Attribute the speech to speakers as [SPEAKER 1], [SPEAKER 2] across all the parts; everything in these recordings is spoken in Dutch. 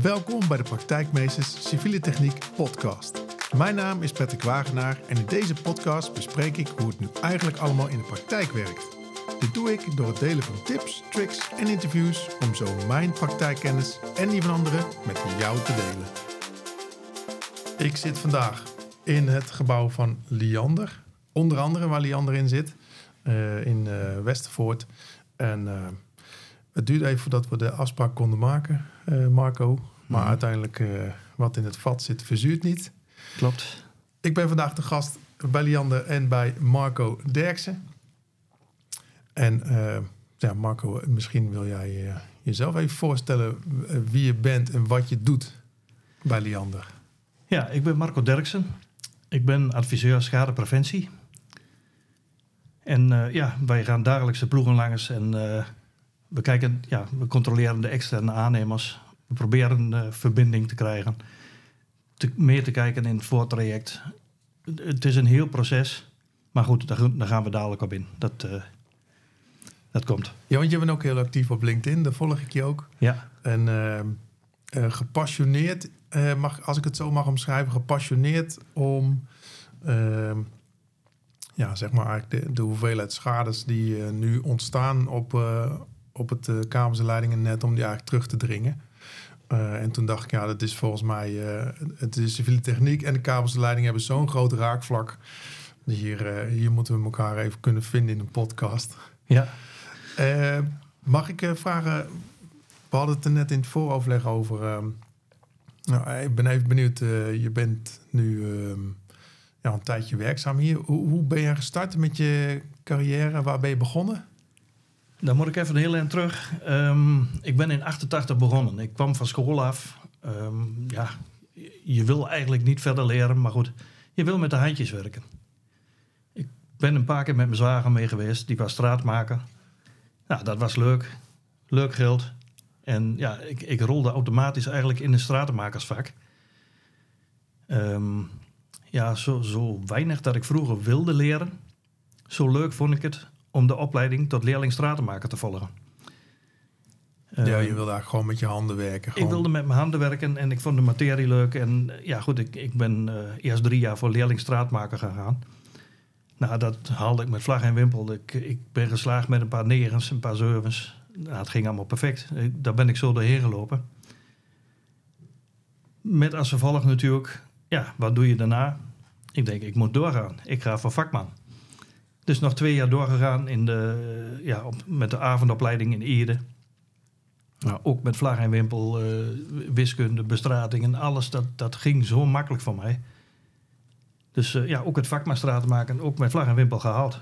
[SPEAKER 1] Welkom bij de Praktijkmeesters Civiele Techniek podcast. Mijn naam is Patrick Wagenaar en in deze podcast bespreek ik hoe het nu eigenlijk allemaal in de praktijk werkt. Dit doe ik door het delen van tips, tricks en interviews om zo mijn praktijkkennis en die van anderen met jou te delen. Ik zit vandaag in het gebouw van Liander. Onder andere waar Liander in zit, uh, in uh, Westervoort. En uh, het duurde even voordat we de afspraak konden maken, Marco. Maar mm. uiteindelijk, wat in het vat zit, verzuurt niet.
[SPEAKER 2] Klopt.
[SPEAKER 1] Ik ben vandaag de gast bij Liander en bij Marco Derksen. En ja, Marco, misschien wil jij jezelf even voorstellen wie je bent en wat je doet bij Liander.
[SPEAKER 2] Ja, ik ben Marco Derksen. Ik ben adviseur schadepreventie. En uh, ja, wij gaan dagelijks de ploegen langs en uh, we kijken, ja, we controleren de externe aannemers. We proberen uh, verbinding te krijgen. Te, meer te kijken in het voortraject. Het is een heel proces. Maar goed, daar, daar gaan we dadelijk op in. Dat, dat komt.
[SPEAKER 1] Ja, want je bent ook heel actief op LinkedIn. Daar volg ik je ook.
[SPEAKER 2] Ja.
[SPEAKER 1] En gepassioneerd, mag, als ik het zo mag omschrijven, gepassioneerd om ja, zeg maar eigenlijk de, de hoeveelheid schades die uh, nu ontstaan op, uh, op het uh, kabels- en leidingennet, om die eigenlijk terug te dringen. en toen dacht ik, ja, dat is volgens mij, het is civiele techniek en de kabels en leidingen hebben zo'n groot raakvlak. Hier, hier moeten we elkaar even kunnen vinden in een podcast.
[SPEAKER 2] Ja.
[SPEAKER 1] mag ik vragen, we hadden het er net in het vooroverleg over. Ehm, nou, ik ben even benieuwd, je bent nu ehm, ja, een tijdje werkzaam hier. Hoe, hoe ben je gestart met je carrière? Waar ben je begonnen?
[SPEAKER 2] Dan moet ik even heel eind terug. Um, ik ben in 88 begonnen. Ik kwam van school af. Um, ja, je wil eigenlijk niet verder leren, maar goed, je wil met de handjes werken. Ik ben een paar keer met mijn zwager mee geweest, die was straatmaker. Nou, dat was leuk. Leuk geld. En ja, ik, ik rolde automatisch eigenlijk in een stratenmakersvak. Um, ja, zo, zo weinig dat ik vroeger wilde leren, zo leuk vond ik het om de opleiding tot leerling stratenmaker te volgen.
[SPEAKER 1] Ja, je wilde eigenlijk gewoon met je handen werken.
[SPEAKER 2] Gewoon. Ik wilde met mijn handen werken en ik vond de materie leuk. En ja, goed, ik, ik ben uh, eerst drie jaar voor leerling straatmaker gegaan. Nou, dat haalde ik met vlag en wimpel. Ik, ik ben geslaagd met een paar negens, een paar zevens. Nou, het ging allemaal perfect. Daar ben ik zo doorheen gelopen. Met als gevolg natuurlijk ja, wat doe je daarna? Ik denk, ik moet doorgaan. Ik ga voor vakman. Dus nog twee jaar doorgegaan in de, ja, op, met de avondopleiding in Ede. Nou, ook met vlag en wimpel, uh, wiskunde, bestrating en alles. Dat, dat ging zo makkelijk voor mij. Dus uh, ja, ook het vakmanstraat maken, ook met vlag en wimpel gehaald.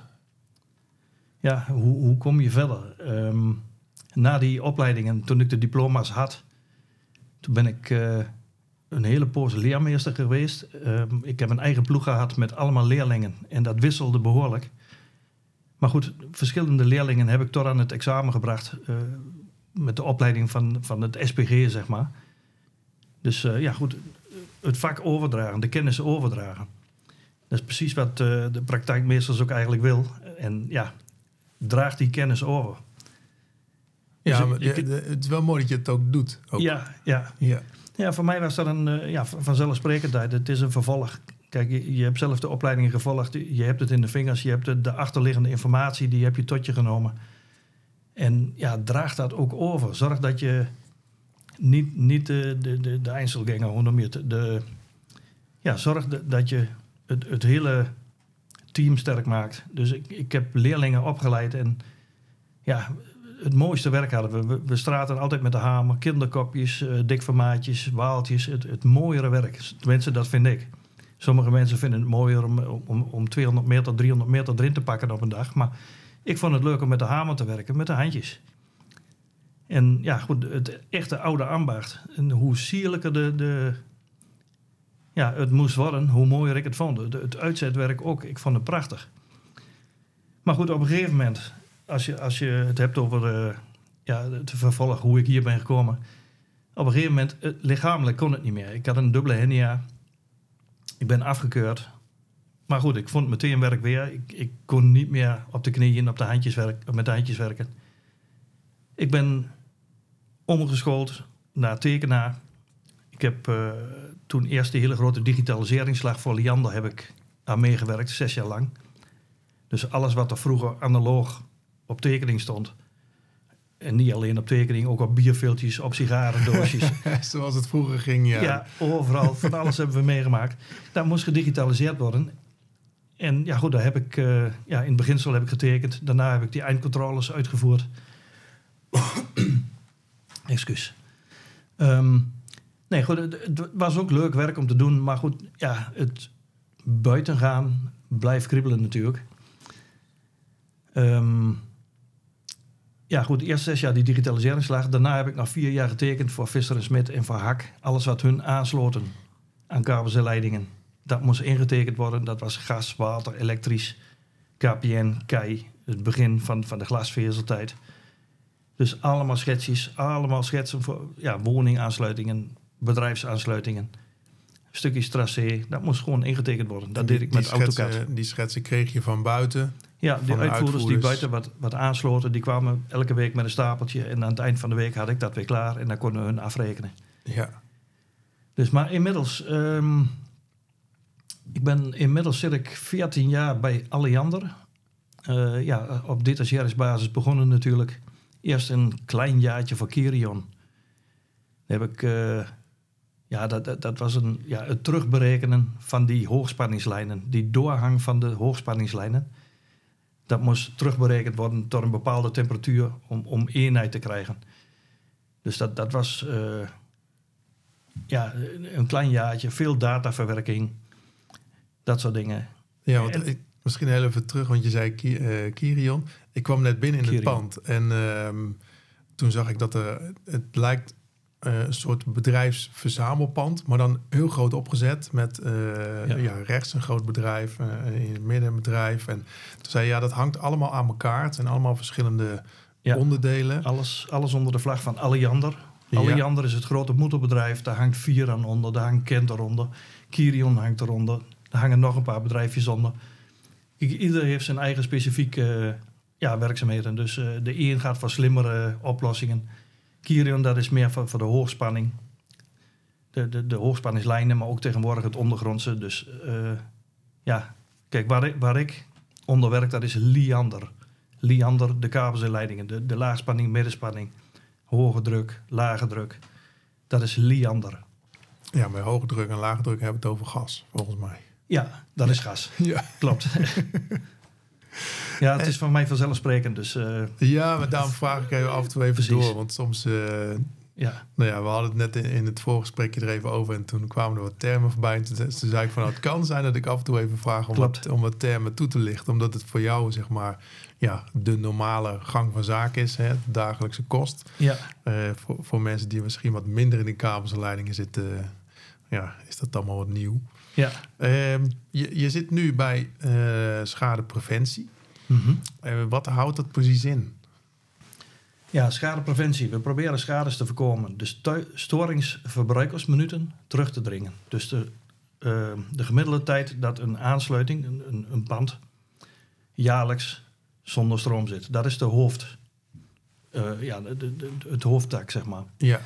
[SPEAKER 2] Ja, hoe, hoe kom je verder? Um, na die opleidingen, toen ik de diploma's had, toen ben ik... Uh, een hele poos leermeester geweest. Ehm, ik heb een eigen ploeg gehad met allemaal leerlingen. En dat wisselde behoorlijk. Maar goed, verschillende leerlingen heb ik tot aan het examen gebracht. Uh, met de opleiding van, van het SPG, zeg maar. Dus uh, ja, goed. Het vak overdragen, de kennis overdragen. Dat is precies wat uh, de praktijkmeesters ook eigenlijk wil. En ja, draag die kennis over.
[SPEAKER 1] Ja, dus het is wel mooi dat je het ook doet. Ook.
[SPEAKER 2] Ja, ja. ja. Ja, voor mij was dat een ja, vanzelfsprekendheid. Het is een vervolg. Kijk, je, hebt zelf de opleiding gevolgd. Je hebt het in de vingers. Je hebt de, de, achterliggende informatie, die heb je tot je genomen. En ja, draag dat ook over. Zorg dat je niet, niet de, de, de, de Einzelganger, hoe noem je het? De, ja, zorg dat je het, het hele team sterk maakt. Dus ik, ik heb leerlingen opgeleid en ja, het mooiste werk hadden we. We, straten altijd met de hamer, kinderkopjes, uh, dikformaatjes, waaltjes. Het, het mooiere werk. Tenminste, dat vind ik. Sommige mensen vinden het mooier om, om, om 200 meter, 300 meter erin te pakken op een dag. Maar ik vond het leuk om met de hamer te werken, met de handjes. En ja, goed, het echte oude ambacht. En hoe sierlijker de, de, ja, het moest worden, hoe mooier ik het vond. Het, het uitzetwerk ook, ik vond het prachtig. Maar goed, op een gegeven moment als je, als je het hebt over uh, ja, het vervolg, hoe ik hier ben gekomen. Op een gegeven moment, uh, lichamelijk kon het niet meer. Ik had een dubbele hernia. Ik ben afgekeurd. Maar goed, ik vond meteen werk weer. Ik, ik kon niet meer op de knieën op de handjes werken, met de handjes werken. Ik ben omgeschoold naar tekenaar. Ik heb uh, toen eerst de hele grote digitaliseringsslag voor Liander heb ik aan meegewerkt, zes jaar lang. Dus alles wat er vroeger analoog op tekening stond. En niet alleen op tekening, ook op bierviltjes, op sigarendoosjes.
[SPEAKER 1] Zoals het vroeger ging, ja.
[SPEAKER 2] Ja, overal. Van alles hebben we meegemaakt. Dat moest gedigitaliseerd worden. En ja, goed, daar heb ik uh, ja, in het beginsel heb ik getekend. Daarna heb ik die eindcontroles uitgevoerd. Excuus. Um, nee, goed, het, was ook leuk werk om te doen. Maar goed, ja, het buiten gaan blijft kriebelen natuurlijk. Um, ja, goed, de eerste zes jaar die digitaliseringsslag. Daarna heb ik nog vier jaar getekend voor Visser en Smit en voor Hak. Alles wat hun aansloten aan kabels en leidingen. Dat moest ingetekend worden. Dat was gas, water, elektrisch, KPN, KEI. Het begin van, van de glasvezeltijd. Dus allemaal schetsjes, allemaal schetsen voor ja, woningaansluitingen, bedrijfsaansluitingen. Stukjes tracé, dat moest gewoon ingetekend worden. Dat deed ik met AutoCAD.
[SPEAKER 1] Die schetsen kreeg je van buiten?
[SPEAKER 2] Ja, de uitvoerders, die buiten wat, wat aansloten, die kwamen elke week met een stapeltje. En aan het eind van de week had ik dat weer klaar en dan konden we hun afrekenen.
[SPEAKER 1] Ja.
[SPEAKER 2] Dus maar inmiddels, um, ik ben inmiddels zit ik 14 jaar bij Alliander. Uh, ja, op detacheringsbasis begonnen natuurlijk. Eerst een klein jaartje voor Kirion. Heb ik, uh, ja, dat, dat, dat, was een, ja, het terugberekenen van die hoogspanningslijnen. Die doorhang van de hoogspanningslijnen dat moest terugberekend worden tot een bepaalde temperatuur om, om eenheid te krijgen. Dus dat, dat was uh, ja, een klein jaartje, veel dataverwerking, dat soort dingen.
[SPEAKER 1] Ja, want ik, misschien heel even terug, want je zei uh, Kirion. Ik kwam net binnen in Kirion. het pand en uh, toen zag ik dat er, het lijkt uh, een soort bedrijfsverzamelpand, maar dan heel groot opgezet met uh, ja. ja. rechts een groot bedrijf, uh, in het midden een bedrijf. En toen zei ja, dat hangt allemaal aan elkaar. Het zijn allemaal verschillende ja. onderdelen.
[SPEAKER 2] Alles, alles onder de vlag van Alliander. Alliander is het grote motorbedrijf. Daar hangt Vier aan onder, daar hangt Kent eronder. Kirion hangt eronder. Daar hangen nog een paar bedrijfjes onder. Ieder heeft zijn eigen specifieke ja, werkzaamheden. Dus de een gaat voor slimmere oplossingen Kirion, dat is meer voor, voor de hoogspanning. De, de, de hoogspanningslijnen, maar ook tegenwoordig het ondergrondse. Dus uh, ja, kijk, waar ik, waar ik onder werk, dat is Liander. Liander, de kabels en leidingen. De, de laagspanning, middenspanning, hoge druk, lage druk. Dat is Liander.
[SPEAKER 1] Ja, bij hoge druk en lage druk hebben we het over gas, volgens mij.
[SPEAKER 2] Ja, dat is gas. Ja. Klopt. Ja, het is van mij vanzelfsprekend. Dus, uh,
[SPEAKER 1] ja, maar daarom vraag ik even af en toe even Precies. door. Want soms... Uh, ja. Nou ja, we hadden het net in, in, het voorgesprekje er even over. En toen kwamen er wat termen voorbij. En toen, toen zei ik van... Nou, het kan zijn dat ik af en toe even vraag om wat, om wat termen toe te lichten. Omdat het voor jou, zeg maar... Ja, de normale gang van zaken is. Hè, de dagelijkse kost.
[SPEAKER 2] Ja.
[SPEAKER 1] Uh, voor, voor mensen die misschien wat minder in de kabels en leidingen zitten... ja, is dat allemaal wat nieuw.
[SPEAKER 2] Ja.
[SPEAKER 1] Ehm, je, je zit nu bij schadepreventie.
[SPEAKER 2] Mm
[SPEAKER 1] wat houdt dat precies in?
[SPEAKER 2] Ja, schadepreventie. We proberen schades te voorkomen. Dus storingsverbruikersminuten terug te dringen. Dus de, uh, de gemiddelde tijd dat een aansluiting, een, een pand, jaarlijks zonder stroom zit. Dat is de hoofd, uh, ja, de, de, het hoofdtak, zeg maar.
[SPEAKER 1] Ja.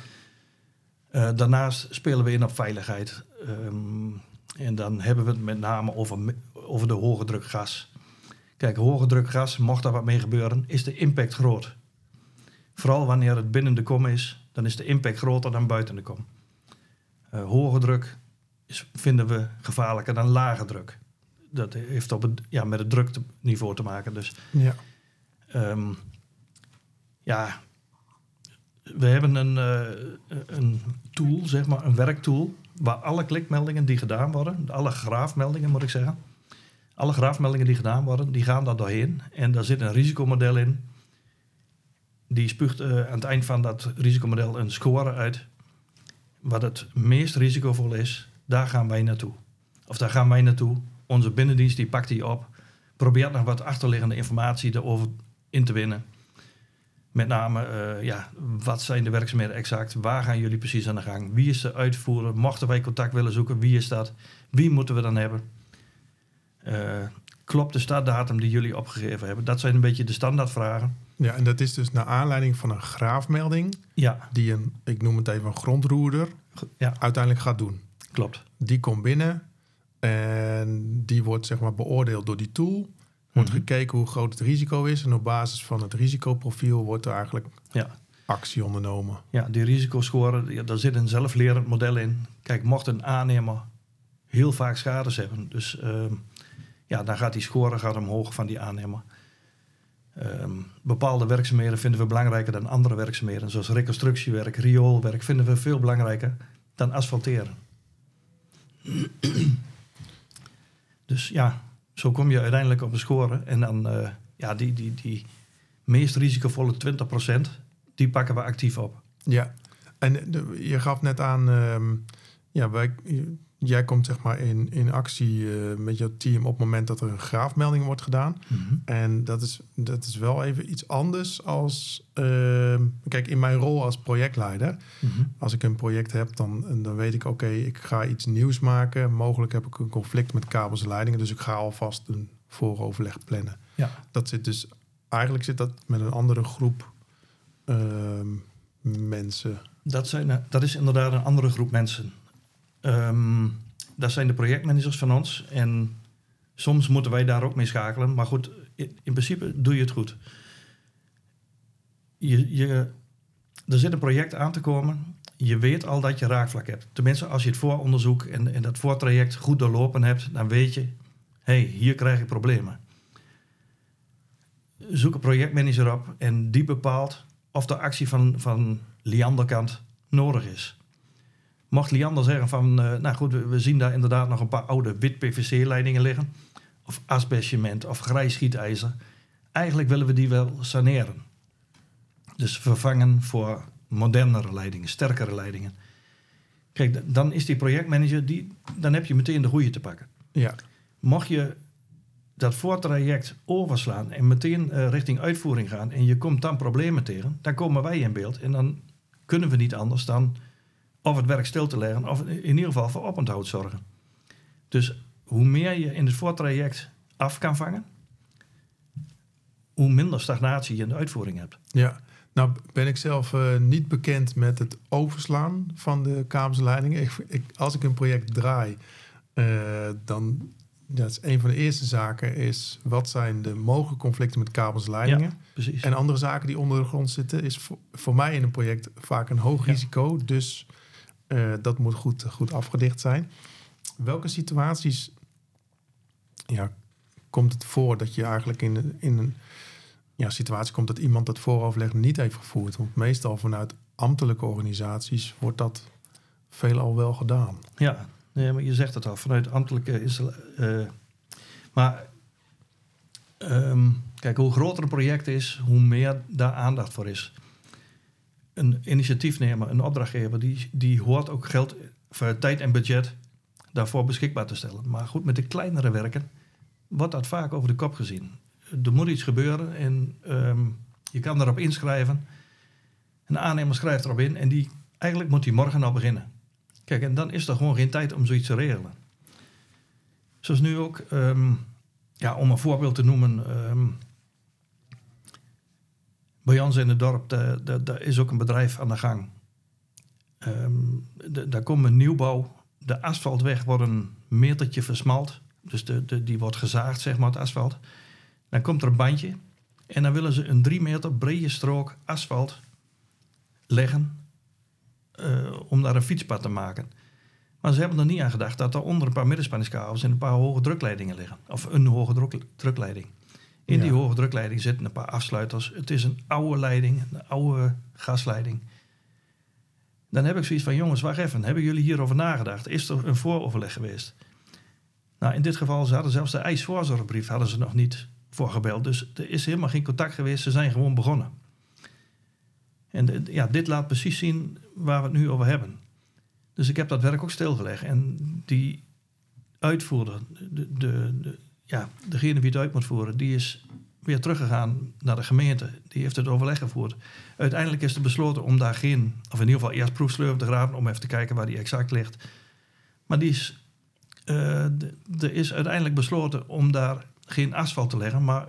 [SPEAKER 2] Uh, daarnaast spelen we in op veiligheid. Um, en dan hebben we het met name over, over de hoge druk gas. Kijk, hoge druk gas, mocht daar wat mee gebeuren, is de impact groot. Vooral wanneer het binnen de kom is, dan is de impact groter dan buiten de kom. Uh, hoge druk is, vinden we gevaarlijker dan lage druk. Dat heeft op het, ja, met het drukniveau te maken. Dus,
[SPEAKER 1] ja.
[SPEAKER 2] Um, ja, we hebben een, uh, een tool, zeg maar, een werktool, waar alle klikmeldingen die gedaan worden, alle graafmeldingen moet ik zeggen, alle graafmeldingen die gedaan worden, die gaan daar doorheen. En daar zit een risicomodel in. Die spuugt uh, aan het eind van dat risicomodel een score uit. Wat het meest risicovol is, daar gaan wij naartoe. Of daar gaan wij naartoe. Onze binnendienst die pakt die op. Probeert nog wat achterliggende informatie erover in te winnen. Met name, uh, ja, wat zijn de werkzaamheden exact? Waar gaan jullie precies aan de gang? Wie is de uitvoerder? Mochten wij contact willen zoeken, wie is dat? Wie moeten we dan hebben? Uh, klopt de startdatum die jullie opgegeven hebben? Dat zijn een beetje de standaardvragen.
[SPEAKER 1] Ja, en dat is dus naar aanleiding van een graafmelding.
[SPEAKER 2] Ja.
[SPEAKER 1] Die een, ik noem het even een grondroerder,
[SPEAKER 2] Ja,
[SPEAKER 1] uiteindelijk gaat doen.
[SPEAKER 2] klopt.
[SPEAKER 1] Die komt binnen en die wordt zeg maar beoordeeld door die tool. Wordt
[SPEAKER 2] Mhm.
[SPEAKER 1] gekeken hoe groot het risico is en op basis van het risicoprofiel wordt er eigenlijk
[SPEAKER 2] Ja.
[SPEAKER 1] actie ondernomen.
[SPEAKER 2] Ja, die risicoscore, ja, daar zit een zelflerend model in. Kijk, mocht een aannemer heel vaak schades hebben, dus ehm, ja, dan gaat die score gaat omhoog van die aannemer. Ehm, bepaalde werkzaamheden vinden we belangrijker dan andere werkzaamheden, zoals reconstructiewerk, rioolwerk, vinden we veel belangrijker dan asfalteren. dus ja, zo kom je uiteindelijk op een score. En dan, eh, ja, die, die, die meest risicovolle 20%, die pakken we actief op.
[SPEAKER 1] Ja, en de- je gaf net aan, ehm, ja, wij, jij komt zeg maar in, in actie eh, met jouw team op het moment dat er een graafmelding wordt gedaan. En dat is, dat is wel even iets anders als, ehm, kijk, in mijn rol als projectleider,
[SPEAKER 2] Mhm.
[SPEAKER 1] als ik een project heb, dan, dan weet ik, oké, ik ga iets nieuws maken. Mogelijk heb ik een conflict met kabels en leidingen, dus ik ga alvast een vooroverleg plannen.
[SPEAKER 2] Ja,
[SPEAKER 1] Dat zit dus, eigenlijk zit dat met een andere groep ehm, mensen.
[SPEAKER 2] dat, zijn, eh, dat is inderdaad een andere groep mensen. Ehm, dat zijn de projectmanagers van ons. En soms moeten wij daar ook mee schakelen. Maar goed, in, in principe doe je het goed. Je, je, er zit een project aan te komen. Je weet al dat je raakvlak hebt. Tenminste, als je het vooronderzoek en, en dat voortraject goed doorlopen hebt, dan weet je, hey, hier krijg ik problemen. Zoek een projectmanager op en die bepaalt of de actie van, van Liander-kant nodig is. Mocht Liander zeggen van, eh, nou goed, we, we zien daar inderdaad nog een paar oude wit PVC-leidingen liggen, of asbestcement of grijs schietijzer, eigenlijk willen we die wel saneren. Dus vervangen voor modernere leidingen, sterkere leidingen. Kijk, dan is die projectmanager, die, dan heb je meteen de goede te pakken.
[SPEAKER 1] Ja,
[SPEAKER 2] Mocht je dat voortraject overslaan en meteen eh, richting uitvoering gaan en je komt dan problemen tegen, dan komen wij in beeld en dan kunnen we niet anders dan of het werk stil te leggen of in ieder geval voor oponthoud zorgen. Dus hoe meer je in het voortraject af kan vangen, hoe minder stagnatie je in de uitvoering hebt.
[SPEAKER 1] ja. Nou ben ik zelf eh, niet bekend met het overslaan van de kabelsleidingen. Ik, ik, als ik een project draai, eh, dan dat is een van de eerste zaken is wat zijn de mogelijke conflicten met kabels en leidingen.
[SPEAKER 2] Precies.
[SPEAKER 1] En andere zaken die onder de grond zitten, is voor, voor mij in een project vaak een hoog
[SPEAKER 2] Ja.
[SPEAKER 1] risico. Dus eh, dat moet goed, goed afgedicht zijn. Welke situaties ja, komt het voor dat je eigenlijk in, in een ja, situatie komt dat iemand dat vooroverleg niet heeft gevoerd? Want meestal vanuit ambtelijke organisaties wordt dat veelal wel gedaan.
[SPEAKER 2] Ja, nee, maar je zegt het al, vanuit ambtelijke installa- eh maar ehm, kijk, hoe groter een project is, hoe meer daar aandacht voor is. Een initiatiefnemer, een opdrachtgever, die, die hoort ook geld, voor tijd en budget daarvoor beschikbaar te stellen. Maar goed, met de kleinere werken wordt dat vaak over de kop gezien. Er moet iets gebeuren en ehm, je kan daarop inschrijven. Een aannemer schrijft erop in en die, eigenlijk moet hij morgen al beginnen. Kijk, en dan is er gewoon geen tijd om zoiets te regelen. Zoals nu ook, ehm, ja, om een voorbeeld te noemen. ehm, bij ons in het dorp, daar, is ook een bedrijf aan de gang. De- daar komt een nieuwbouw. De asfaltweg wordt een metertje versmalt. Dus de, die wordt gezaagd, zeg maar, het asfalt. Dan komt er een bandje. En dan willen ze een drie meter brede strook asfalt leggen eh, om daar een fietspad te maken. Maar ze hebben er niet aan gedacht dat er onder een paar middenspanningskabels en een paar hoge drukleidingen liggen. Of een hoge druk, drukleiding. In die hoge drukleiding zitten een paar afsluiters. Het is een oude leiding, een oude gasleiding. Dan heb ik zoiets van, jongens, wacht even. Hebben jullie hierover nagedacht? Is er een vooroverleg geweest? Nou, in dit geval, ze hadden zelfs de eisvoorzorgbrief hadden ze nog niet voorgebeld. Dus er is helemaal geen contact geweest. Ze zijn gewoon begonnen. En de- ja, dit laat precies zien waar we het nu over hebben. Dus ik heb dat werk ook stilgelegd. En die uitvoerder, de, de, de, ja, degene wie het uit moet voeren, die is weer teruggegaan naar de gemeente. Die heeft het overleg gevoerd. Uiteindelijk is er besloten om daar geen, of in ieder geval eerst proefslurp te graven, om even te kijken waar die exact ligt. Maar die is, eh, er is uiteindelijk besloten om daar geen asfalt te leggen, maar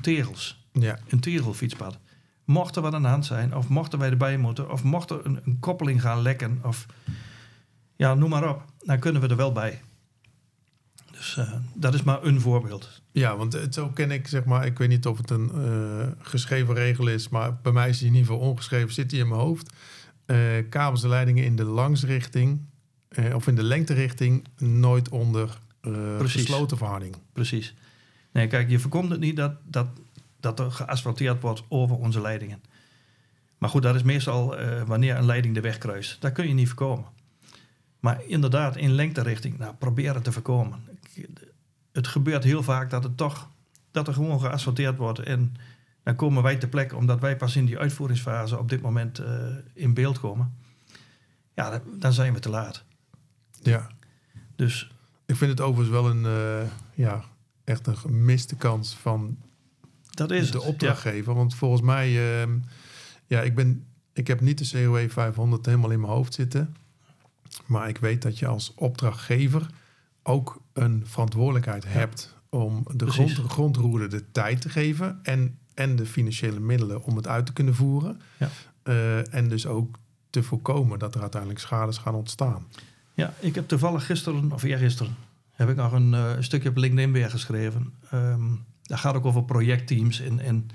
[SPEAKER 2] tegels
[SPEAKER 1] Ja,
[SPEAKER 2] een tegelfietspad. Mocht er wat aan de hand zijn, of mochten wij erbij moeten, of mocht er een, een koppeling gaan lekken, of ja, noem maar op, dan kunnen we er wel bij. Dus uh, dat is maar een voorbeeld.
[SPEAKER 1] Ja, want het, zo ken ik, zeg maar, ik weet niet of het een uh, geschreven regel is, maar bij mij is die in ieder geval ongeschreven, zit die in mijn hoofd. Uh, kabels en leidingen in de langsrichting of in de lengterichting nooit onder gesloten verharding.
[SPEAKER 2] Precies. Nee, kijk, je voorkomt het niet dat, dat, dat er geasfalteerd wordt over onze leidingen. Maar goed, dat is meestal wanneer een leiding de weg kruist. Dat kun je niet voorkomen. Maar inderdaad, in lengterichting, nou, probeer het te voorkomen. Het gebeurt heel vaak dat het toch, dat er gewoon geasfalteerd wordt. En dan komen wij ter plekke, omdat wij pas in die uitvoeringsfase op dit moment uh, in beeld komen. Ja, dan zijn we te laat.
[SPEAKER 1] Ja.
[SPEAKER 2] Dus.
[SPEAKER 1] Ik vind het overigens wel een, uh, ja, echt een gemiste kans van
[SPEAKER 2] dat is
[SPEAKER 1] de opdrachtgever. Want volgens mij, uh, ja, ik, ben, ik heb niet de COE 500 helemaal in mijn hoofd zitten. Maar ik weet dat je als opdrachtgever ook een verantwoordelijkheid hebt om de grond, grondroerder de tijd te geven en, en de financiële middelen om het uit te kunnen voeren.
[SPEAKER 2] Ja.
[SPEAKER 1] Uh, en dus ook te voorkomen dat er uiteindelijk schades gaan ontstaan.
[SPEAKER 2] Ja, ik heb toevallig gisteren, of eergisteren, heb ik nog een, uh, een stukje op LinkedIn weer geschreven. Um, dat gaat ook over projectteams en, en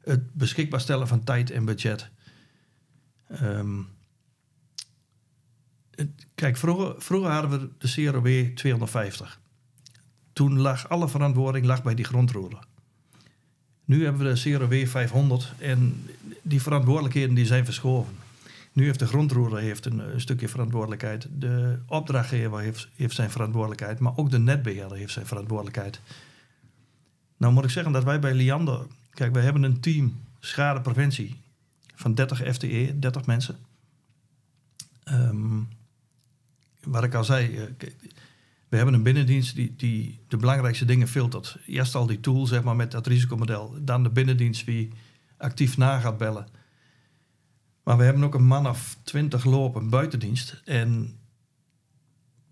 [SPEAKER 2] het beschikbaar stellen van tijd en budget. Um, Kijk, vroeger, vroeger hadden we de CROW 250. Toen lag alle verantwoording lag bij die grondroerder. Nu hebben we de CROW 500 en die verantwoordelijkheden die zijn verschoven. Nu heeft de grondroerder heeft een, een, stukje verantwoordelijkheid. De opdrachtgever heeft, heeft zijn verantwoordelijkheid. Maar ook de netbeheerder heeft zijn verantwoordelijkheid. Nou moet ik zeggen dat wij bij Liander... Kijk, wij hebben een team schadepreventie van 30 FTE, 30 mensen. Um, wat ik al zei, eh, we hebben een binnendienst die, die de belangrijkste dingen filtert. Eerst al die tool, zeg maar, met dat risicomodel. Dan de binnendienst die actief na gaat bellen. Maar we hebben ook een man of twintig lopen buitendienst. En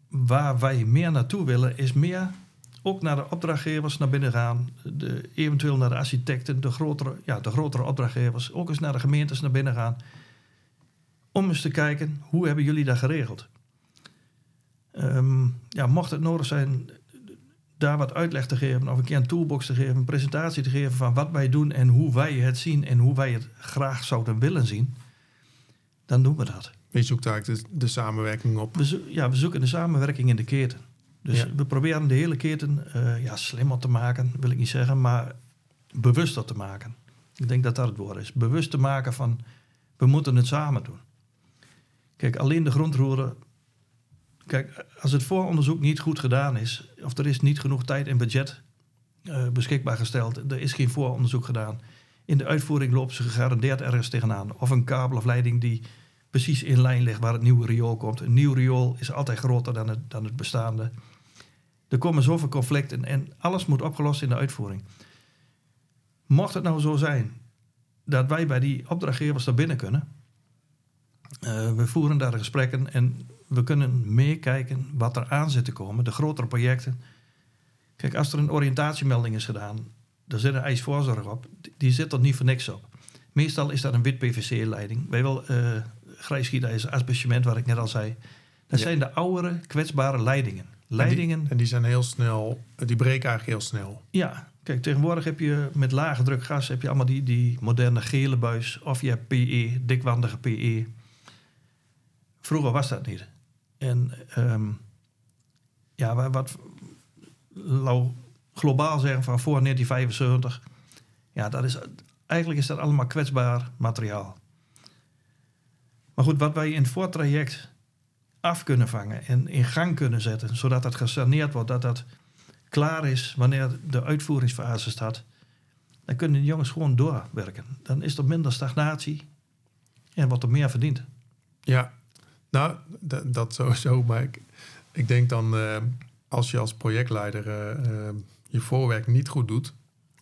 [SPEAKER 2] waar wij meer naartoe willen, is meer ook naar de opdrachtgevers naar binnen gaan. De, eventueel naar de architecten, de grotere, ja, de grotere opdrachtgevers. Ook eens naar de gemeentes naar binnen gaan. Om eens te kijken, hoe hebben jullie dat geregeld? Um, ja, mocht het nodig zijn daar wat uitleg te geven, of een keer een toolbox te geven, een presentatie te geven van wat wij doen en hoe wij het zien en hoe wij het graag zouden willen zien, dan doen we dat.
[SPEAKER 1] Je zoekt eigenlijk de, de samenwerking op.
[SPEAKER 2] We ja, we zoeken de samenwerking in de keten. Dus we proberen de hele keten uh, ja, slimmer te maken, wil ik niet zeggen, maar bewuster te maken. Ik denk dat dat het woord is. Bewust te maken van, we moeten het samen doen. Kijk, alleen de grondroeren Kijk, als het vooronderzoek niet goed gedaan is, of er is niet genoeg tijd en budget uh, beschikbaar gesteld, er is geen vooronderzoek gedaan. In de uitvoering lopen ze gegarandeerd ergens tegenaan. Of een kabel of leiding die precies in lijn ligt waar het nieuwe riool komt. Een nieuw riool is altijd groter dan het, dan het bestaande. Er komen zoveel conflicten en alles moet opgelost in de uitvoering. Mocht het nou zo zijn dat wij bij die opdrachtgevers daar binnen kunnen, uh, we voeren daar gesprekken en we kunnen meekijken wat er aan zit te komen, de grotere projecten. Kijk, als er een oriëntatiemelding is gedaan, daar zit een ijsvoorzorg op, die zit er niet voor niks op. Meestal is dat een wit PVC-leiding. Wij wel uh, grijsgiet is asbestcement, wat ik net al zei. Dat zijn de oudere, kwetsbare leidingen. Leidingen.
[SPEAKER 1] En die, en die, zijn heel snel, die breken eigenlijk heel snel.
[SPEAKER 2] Ja, kijk, tegenwoordig heb je met lage druk gas heb je allemaal die, die moderne gele buis. Of je hebt PE, dikwandige PE. Vroeger was dat niet. En um, ja, wat globaal zeggen van voor 1975, ja, dat is, eigenlijk is dat allemaal kwetsbaar materiaal. Maar goed, wat wij in het voortraject af kunnen vangen en in gang kunnen zetten, zodat dat gesaneerd wordt, dat dat klaar is wanneer de uitvoeringsfase staat, dan kunnen de jongens gewoon doorwerken. Dan is er minder stagnatie en wordt er meer verdiend.
[SPEAKER 1] Ja, nou, dat sowieso. Maar ik, ik denk dan, uh, als je als projectleider uh, je voorwerk niet goed doet...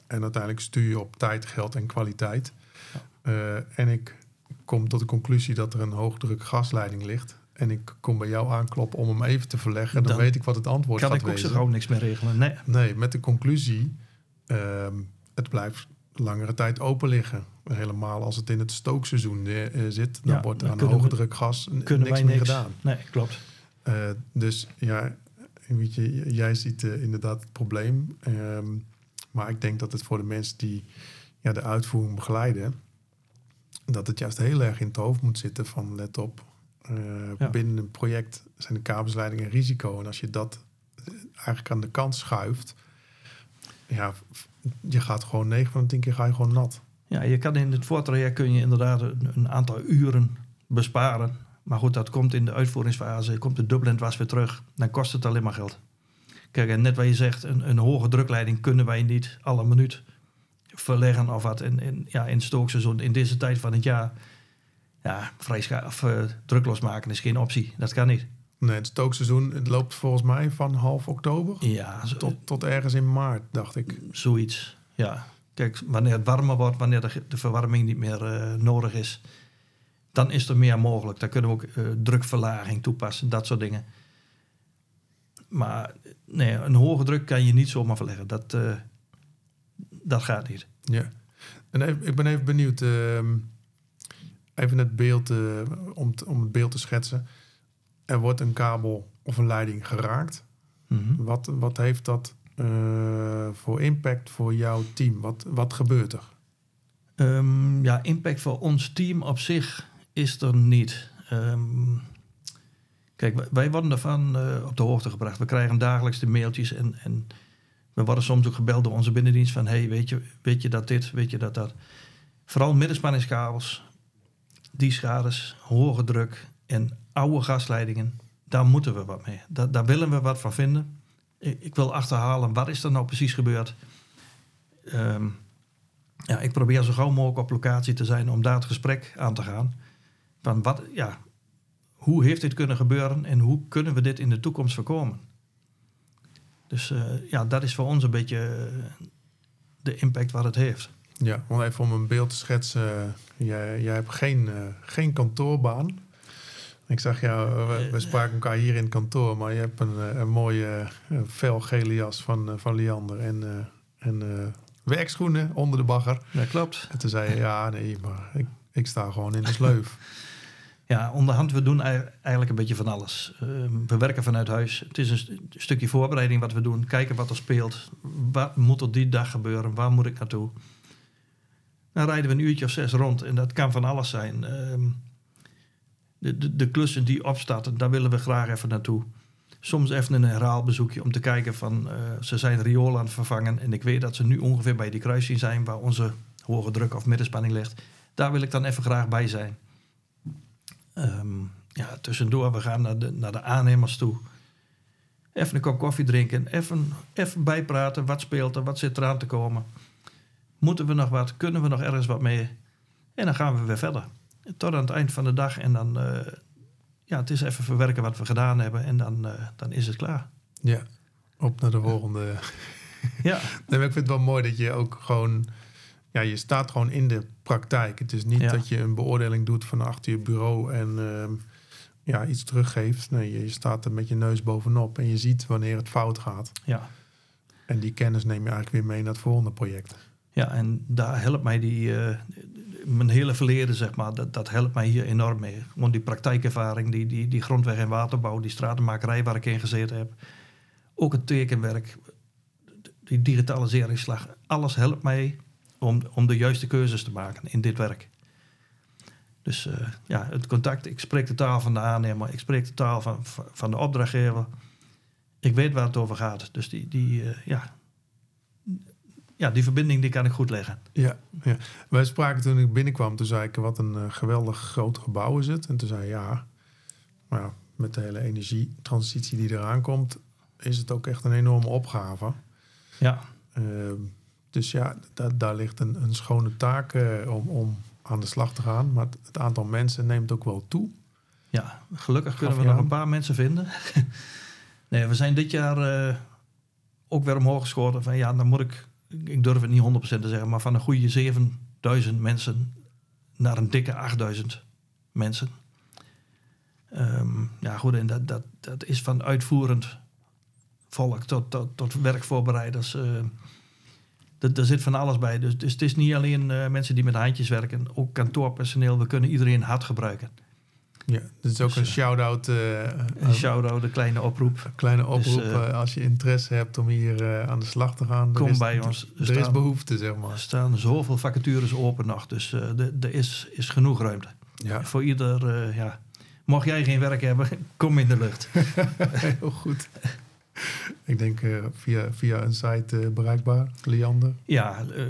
[SPEAKER 1] en uiteindelijk stuur je op tijd, geld en kwaliteit... Ja. en ik kom tot de conclusie dat er een hoogdruk gasleiding ligt... en ik kom bij jou aankloppen om hem even te verleggen... dan, weet ik wat het antwoord gaat wezen.
[SPEAKER 2] Kan ik ook zo gewoon niks meer regelen, nee.
[SPEAKER 1] Nee, met de conclusie... Ehm, het blijft langere tijd open liggen. Helemaal als het in het stookseizoen eh, eh, zit, dan
[SPEAKER 2] Ja,
[SPEAKER 1] wordt
[SPEAKER 2] dan
[SPEAKER 1] aan hoge druk gas niks meer
[SPEAKER 2] niks.
[SPEAKER 1] gedaan.
[SPEAKER 2] Nee, klopt.
[SPEAKER 1] Eh, dus ja, weet je, jij ziet inderdaad het probleem. Ehm, maar ik denk dat het voor de mensen die ja, de uitvoering begeleiden, dat het juist heel erg in het hoofd moet zitten van let op.
[SPEAKER 2] Ja.
[SPEAKER 1] Binnen een project zijn de kabelsleidingen een risico. En als je dat eigenlijk aan de kant schuift, ja, je gaat gewoon 9 van de 10 keer ga je gewoon nat.
[SPEAKER 2] Ja, je kan in het voortraject kun je inderdaad een, een aantal uren besparen. Maar goed, dat komt in de uitvoeringsfase, komt de dubbelend was weer terug. Dan kost het alleen maar geld. Kijk, en net wat je zegt, een, een hoge drukleiding kunnen wij niet alle minuut verleggen of wat. En, en ja, in het stookseizoen, in deze tijd van het jaar, ja, vrij scha- of, eh, drukloos maken is geen optie. Dat kan niet.
[SPEAKER 1] Nee, het stookseizoen het loopt volgens mij van half oktober
[SPEAKER 2] Ja,
[SPEAKER 1] tot, tot ergens in maart, dacht ik.
[SPEAKER 2] Zoiets, ja. Kijk, wanneer het warmer wordt, wanneer de, de verwarming niet meer eh, nodig is, dan is er meer mogelijk. Dan kunnen we ook eh, drukverlaging toepassen, dat soort dingen. Maar nee, een hoge druk kan je niet zomaar verleggen. Dat, eh, dat gaat niet.
[SPEAKER 1] Ja. En even- ik ben even benieuwd, ehm, even het beeld, eh, om, t- om het beeld te schetsen. Er wordt een kabel of een leiding geraakt.
[SPEAKER 2] Mhm.
[SPEAKER 1] Wat, wat heeft dat eh, voor impact voor jouw team? Wat, wat gebeurt er?
[SPEAKER 2] Ehm, ja, impact voor ons team op zich is er niet. Ehm, kijk, wij- worden ervan eh, op de hoogte gebracht. We krijgen dagelijks de mailtjes en, en we worden soms ook gebeld door onze binnendienst van... hey, weet je, weet je dat dit, weet je dat dat. Vooral middenspanningskabels, die schades, hoge druk en oude gasleidingen... daar moeten we wat mee. Daar willen we wat van vinden. Ik, wil achterhalen, wat is er nou precies gebeurd? Ehm, ja, ik probeer zo gauw mogelijk op locatie te zijn om daar het gesprek aan te gaan. Van wat, ja, hoe heeft dit kunnen gebeuren en hoe kunnen we dit in de toekomst voorkomen? Dus eh, ja, dat is voor ons een beetje eh, de impact wat het heeft.
[SPEAKER 1] Ja, want even om een beeld te schetsen. Jij, jij hebt geen, eh, geen kantoorbaan. Ik zag jou, we, we spraken elkaar hier in het kantoor, maar je hebt een, eh, een mooie eh, felgele jas van, eh, van Liander en, eh, en eh, werkschoenen onder de bagger.
[SPEAKER 2] Dat klopt.
[SPEAKER 1] En toen zei je, ja nee, maar ik, ik sta gewoon in de sleuf.
[SPEAKER 2] Ja, onderhand, we doen ei- eigenlijk een beetje van alles. Ehm, we werken vanuit huis. Het is een st- stukje voorbereiding wat we doen. Kijken wat er speelt. Wat moet er die dag gebeuren? Waar moet ik naartoe? Dan rijden we een uurtje of zes rond. En dat kan van alles zijn. Ehm, de, de, klussen die opstarten, daar willen we graag even naartoe. Soms even een herhaalbezoekje om te kijken van... eh, ze zijn riool aan het vervangen. En ik weet dat ze nu ongeveer bij die kruising zijn... waar onze hoge druk of middenspanning ligt. Daar wil ik dan even graag bij zijn. Ehm, ja, tussendoor, we gaan naar de, naar de aannemers toe. Even een kop koffie drinken, even, even bijpraten. Wat speelt er, wat zit eraan te komen? Moeten we nog wat? Kunnen we nog ergens wat mee? En dan gaan we weer verder. Tot aan het eind van de dag. En dan, eh, ja, het is even verwerken wat we gedaan hebben. En dan, eh, dan is het klaar.
[SPEAKER 1] Ja, op naar de volgende.
[SPEAKER 2] Ja,
[SPEAKER 1] Nee, ik vind het wel mooi dat je ook gewoon... Ja, je staat gewoon in de praktijk. Het is niet
[SPEAKER 2] Ja.
[SPEAKER 1] dat je een beoordeling doet van achter je bureau en ehm, ja, iets teruggeeft. Nee, je, je staat er met je neus bovenop en je ziet wanneer het fout gaat.
[SPEAKER 2] ja.
[SPEAKER 1] En die kennis neem je eigenlijk weer mee naar het volgende project.
[SPEAKER 2] Ja, en daar helpt mij die, eh, mijn hele verleden, zeg maar, dat, dat helpt mij hier enorm mee. Gewoon die praktijkervaring, die, die, die grondweg- en waterbouw, die stratenmakerij waar ik in gezeten heb. Ook het tekenwerk, die digitaliseringsslag. Alles helpt mij om, om de juiste keuzes te maken in dit werk. Dus eh, ja, het contact, ik spreek de taal van de aannemer, ik spreek de taal van, van- van de opdrachtgever. Ik weet waar het over gaat. Dus die, die, eh, ja, ja, die verbinding die kan ik goed leggen.
[SPEAKER 1] Ja, ja. Wij spraken toen ik binnenkwam, toen zei ik wat een eh, geweldig groot gebouw is het. En toen zei ja, maar ja, met de hele energietransitie die eraan komt, is het ook echt een enorme opgave.
[SPEAKER 2] Ja,
[SPEAKER 1] Ehm, dus ja, da- daar ligt een, een schone taak eh, om, om aan de slag te gaan. Maar het, het aantal mensen neemt ook wel toe.
[SPEAKER 2] ja gelukkig kunnen we nog een paar mensen vinden. nee, we zijn dit jaar eh, ook weer omhoog geschoten. Van, ja, dan moet ik, ik durf het niet 100% te zeggen, maar van een goede 7000 mensen naar een dikke 8000 mensen. Ehm, ja, goed, en dat, dat, dat is van uitvoerend volk tot, tot, tot werkvoorbereiders. eh, Er, er zit van alles bij. Dus, dus het is niet alleen eh, mensen die met handjes werken. Ook kantoorpersoneel. We kunnen iedereen hard gebruiken.
[SPEAKER 1] Ja, dit is ook
[SPEAKER 2] Dus,
[SPEAKER 1] een
[SPEAKER 2] eh,
[SPEAKER 1] shout-out. eh,
[SPEAKER 2] Een
[SPEAKER 1] een
[SPEAKER 2] shout-out, een kleine oproep.
[SPEAKER 1] kleine oproep
[SPEAKER 2] Dus, eh,
[SPEAKER 1] eh, als je interesse hebt om hier eh, aan de slag te gaan. Er
[SPEAKER 2] Kom
[SPEAKER 1] is-
[SPEAKER 2] bij ons. Er
[SPEAKER 1] Er is behoefte, zeg
[SPEAKER 2] er
[SPEAKER 1] maar.
[SPEAKER 2] staan zoveel vacatures open nog. Dus eh, er is, is genoeg ruimte.
[SPEAKER 1] Ja,
[SPEAKER 2] Voor ieder, eh, ja. Mocht jij geen werk hebben, kom in de lucht.
[SPEAKER 1] heel goed. Ik denk eh, via, via een site eh, bereikbaar, Liander.
[SPEAKER 2] Ja, eh,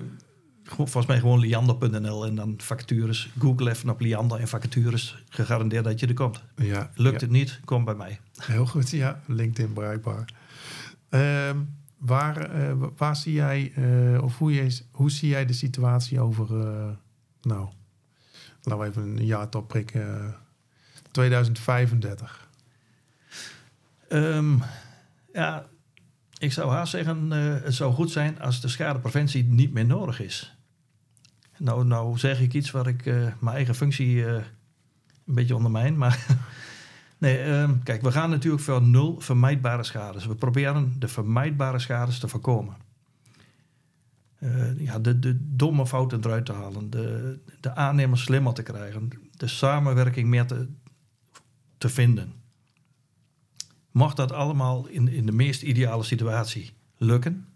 [SPEAKER 2] volgens mij gewoon liander.nl en dan vacatures. Google even op Liander en vacatures. Gegarandeerd dat je er komt.
[SPEAKER 1] Ja,
[SPEAKER 2] Lukt
[SPEAKER 1] ja.
[SPEAKER 2] het niet, kom bij mij.
[SPEAKER 1] Heel goed, ja. LinkedIn bereikbaar. Ehm, waar, eh, wa- waar zie jij, eh, of hoe, je, hoe zie jij de situatie over, eh, nou, laten we even een jaartal prikken, eh, 2035?
[SPEAKER 2] Ehm, ja, ik zou haast zeggen, het zou goed zijn als de schadepreventie niet meer nodig is. Nou, nou zeg ik iets waar ik eh, mijn eigen functie eh, een beetje ondermijn. Maar nee, ehm, kijk, we gaan natuurlijk voor nul vermijdbare schades. We proberen de vermijdbare schades te voorkomen. Eh, ja, de, de domme fouten eruit te halen. De, de aannemers slimmer te krijgen. De samenwerking meer te, te vinden. Mocht dat allemaal in, in de meest ideale situatie lukken,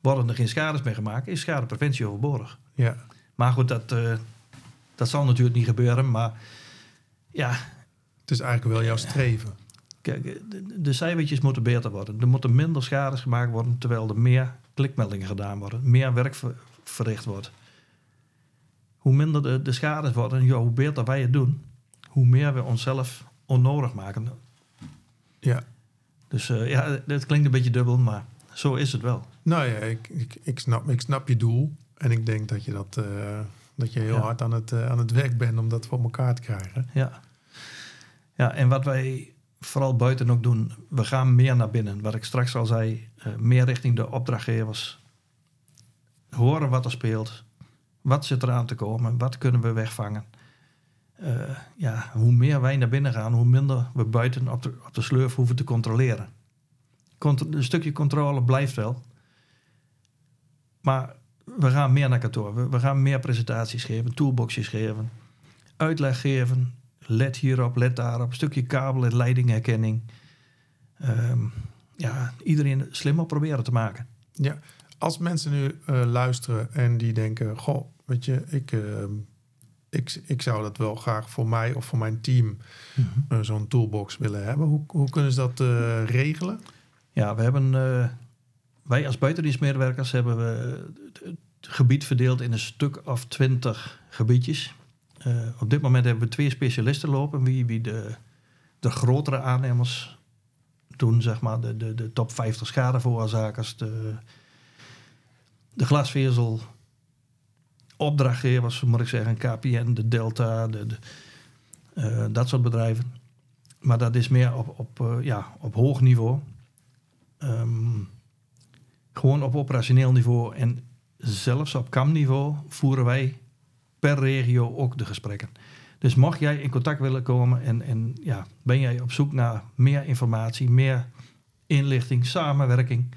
[SPEAKER 2] worden er geen schades meer gemaakt, is schadepreventie overbodig.
[SPEAKER 1] Ja,
[SPEAKER 2] Maar goed, dat, eh, dat zal natuurlijk niet gebeuren. Maar ja,
[SPEAKER 1] het is eigenlijk wel jouw streven.
[SPEAKER 2] kijk, eh, de, de cijfertjes moeten beter worden. Er moeten minder schades gemaakt worden, terwijl er meer klikmeldingen gedaan worden, meer werk ver- verricht wordt. Hoe minder de, de schades worden, ja, hoe beter wij het doen, hoe meer we onszelf onnodig maken.
[SPEAKER 1] Ja.
[SPEAKER 2] Dus eh, ja, dat klinkt een beetje dubbel, maar zo is het wel.
[SPEAKER 1] Nou ja, ik, ik, ik, snap, ik snap je doel. En ik denk dat je, dat, eh, dat je heel
[SPEAKER 2] Ja.
[SPEAKER 1] hard aan het, eh, aan het werk bent om dat voor elkaar te krijgen.
[SPEAKER 2] Ja. ja, en wat wij vooral buiten ook doen, we gaan meer naar binnen. Wat ik straks al zei, eh, meer richting de opdrachtgevers. Horen wat er speelt. Wat zit er aan te komen? Wat kunnen we wegvangen? Ja, hoe meer wij naar binnen gaan, hoe minder we buiten op de, op de slurf hoeven te controleren. Contro- een stukje controle blijft wel. Maar we gaan meer naar kantoor. We, we gaan meer presentaties geven, toolboxjes geven, uitleg geven. Let hierop, let daarop. Stukje kabel- en leidingherkenning. Ehm, ja, iedereen slimmer proberen te maken.
[SPEAKER 1] Ja, als mensen nu eh, luisteren en die denken: Goh, weet je, ik, eh, ik, ik zou dat wel graag voor mij of voor mijn team eh, zo'n toolbox willen hebben. Hoe, hoe kunnen ze dat eh, regelen?
[SPEAKER 2] Ja, we hebben, wij als buitendienstmedewerkers hebben we het gebied verdeeld in een stuk of twintig gebiedjes. Eh, op dit moment hebben we twee specialisten lopen, wie, wie de, de grotere aannemers doen, zeg maar, de, de, de top 50 schadeveroorzakers, de, de glasvezel opdrachtgevers, moet ik zeggen, KPN, de Delta, de, eh, dat soort bedrijven. Maar dat is meer op, op, eh, ja, op hoog niveau. Ehm, gewoon op operationeel niveau en zelfs op KAM-niveau voeren wij per regio ook de gesprekken. Dus mocht jij in contact willen komen en, en ja, ben jij op zoek naar meer informatie, meer inlichting, samenwerking.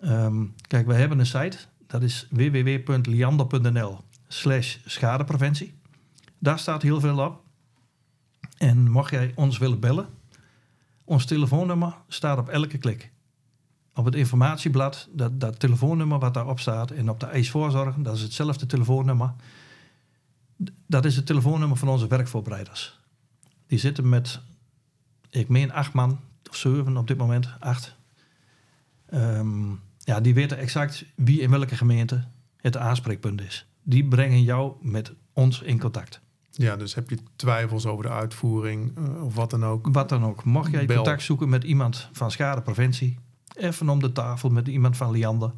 [SPEAKER 2] Ehm, kijk, we hebben een site, dat is www.liander.nl slash schadepreventie. Daar staat heel veel op. En mocht jij ons willen bellen, ons telefoonnummer staat op elke klik. Op het informatieblad, dat, dat telefoonnummer wat daarop staat, en op de eisvoorzorg, dat is hetzelfde telefoonnummer. Dat is het telefoonnummer van onze werkvoorbereiders. Die zitten met, ik meen acht man, of zeven op dit moment, acht. Ehm, ja, die weten exact wie in welke gemeente het aanspreekpunt is. Die brengen jou met ons in contact.
[SPEAKER 1] Ja, dus heb je twijfels over de uitvoering eh, of wat dan ook?
[SPEAKER 2] Wat dan ook. Mocht jij
[SPEAKER 1] Bel.
[SPEAKER 2] contact zoeken met iemand van schadepreventie, even om de tafel met iemand van Liander,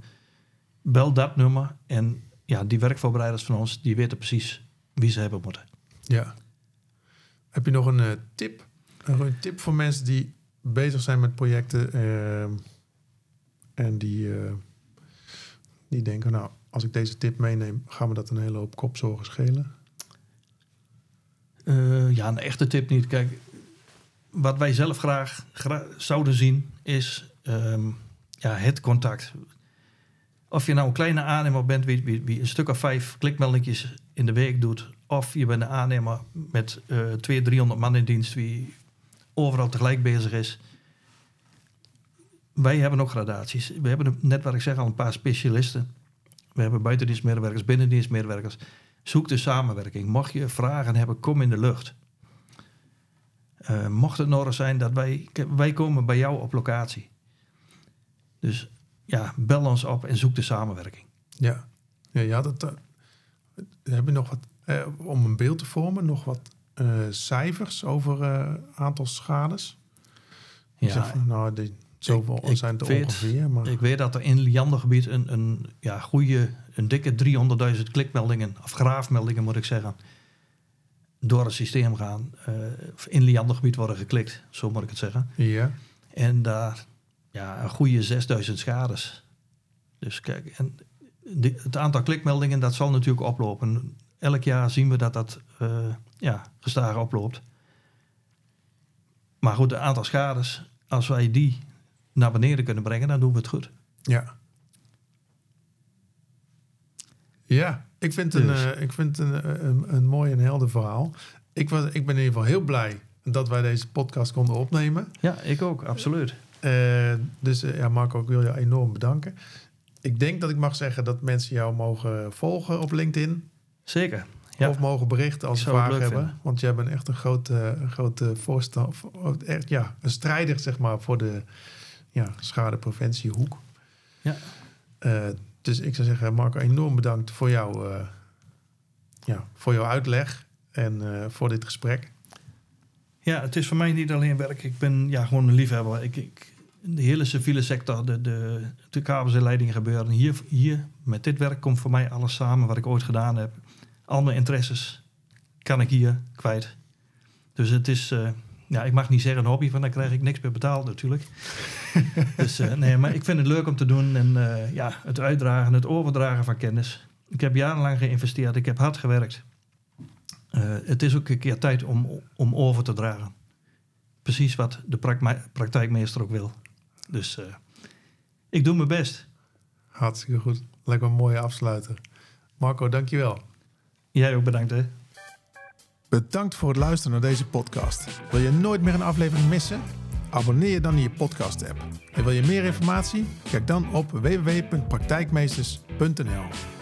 [SPEAKER 2] bel dat nummer. En ja, die werkvoorbereiders van ons, die weten precies wie ze hebben moeten.
[SPEAKER 1] Ja. Heb je nog een eh, tip? Een tip voor mensen die bezig zijn met projecten ehm, en die, eh, die denken, nou, als ik deze tip meeneem, gaan we dat een hele hoop kopzorgen schelen?
[SPEAKER 2] Eh, ja, een echte tip niet. Kijk, wat wij zelf graag, gra- zouden zien is ehm, ja, het contact. Of je nou een kleine aannemer bent wie, wie, wie een stuk of vijf klikmeldingjes in de week doet. Of je bent een aannemer met uh, 200, 300 man in dienst wie overal tegelijk bezig is. Wij hebben ook gradaties. We hebben net wat ik zeg al een paar specialisten. We hebben buitendienstmedewerkers, binnendienstmedewerkers. Zoek de samenwerking. Mocht je vragen hebben, kom in de lucht. Uh, mocht het nodig zijn dat wij... Wij komen bij jou op locatie. Dus ja, bel ons op en zoek de samenwerking.
[SPEAKER 1] Ja, ja, ja dat, uh, heb je nog wat, eh, om een beeld te vormen, nog wat uh, cijfers over aantal schades? Ja, zeg van, nou, die, zoveel ik, zijn het
[SPEAKER 2] weet,
[SPEAKER 1] ongeveer. Maar...
[SPEAKER 2] Ik weet dat er in Liandergebied een, een ja, goede, een dikke 300.000 klikmeldingen, of graafmeldingen moet ik zeggen, door het systeem gaan. Uh, in Liandergebied worden geklikt, zo moet ik het zeggen.
[SPEAKER 1] Ja.
[SPEAKER 2] En daar ja, een goede 6000 schades. Dus kijk, en het aantal klikmeldingen dat zal natuurlijk oplopen. Elk jaar zien we dat dat uh, ja, gestaag oploopt. Maar goed, het aantal schades, als wij die naar beneden kunnen brengen, dan doen we het goed.
[SPEAKER 1] Ja. Ja, ik vind, dus. een, uh, ik vind een, een, een, mooi en helder verhaal. Ik, was, ik ben in ieder geval heel blij dat wij deze podcast konden opnemen.
[SPEAKER 2] Ja, ik ook, absoluut.
[SPEAKER 1] Uh, dus uh, ja, Marco, ik wil je enorm bedanken. Ik denk dat ik mag zeggen dat mensen jou mogen volgen op LinkedIn.
[SPEAKER 2] Zeker.
[SPEAKER 1] Ja. Of mogen berichten als ze vragen hebben. Vinden. Want jij bent echt een grote, grote voorstander, echt, ja, een strijder zeg maar, voor de ja, schadepreventiehoek.
[SPEAKER 2] Ja.
[SPEAKER 1] Uh, dus ik zou zeggen, Marco, enorm bedankt voor, jou, ja, voor jouw uitleg en voor dit gesprek.
[SPEAKER 2] Ja, het is voor mij niet alleen werk. Ik ben ja, gewoon een liefhebber. Ik, ik, de hele civiele sector, de, de, de kabels en leidingen gebeuren. Hier, hier, met dit werk, komt voor mij alles samen wat ik ooit gedaan heb. Al mijn interesses kan ik hier kwijt. Dus het is, uh, ja, ik mag niet zeggen een hobby, van dan krijg ik niks meer betaald natuurlijk. dus uh, nee, maar ik vind het leuk om te doen. En uh, ja, het uitdragen, het overdragen van kennis. Ik heb jarenlang geïnvesteerd, ik heb hard gewerkt. Uh, het is ook een keer tijd om, om over te dragen. Precies wat de praktijkmeester ook wil. Dus uh, ik doe mijn best.
[SPEAKER 1] Hartstikke goed. Lekker een mooie afsluiter. Marco, dankjewel.
[SPEAKER 2] Jij ook bedankt hè.
[SPEAKER 1] Bedankt voor het luisteren naar deze podcast. Wil je nooit meer een aflevering missen? Abonneer je dan in je podcast app. En wil je meer informatie? Kijk dan op www.praktijkmeesters.nl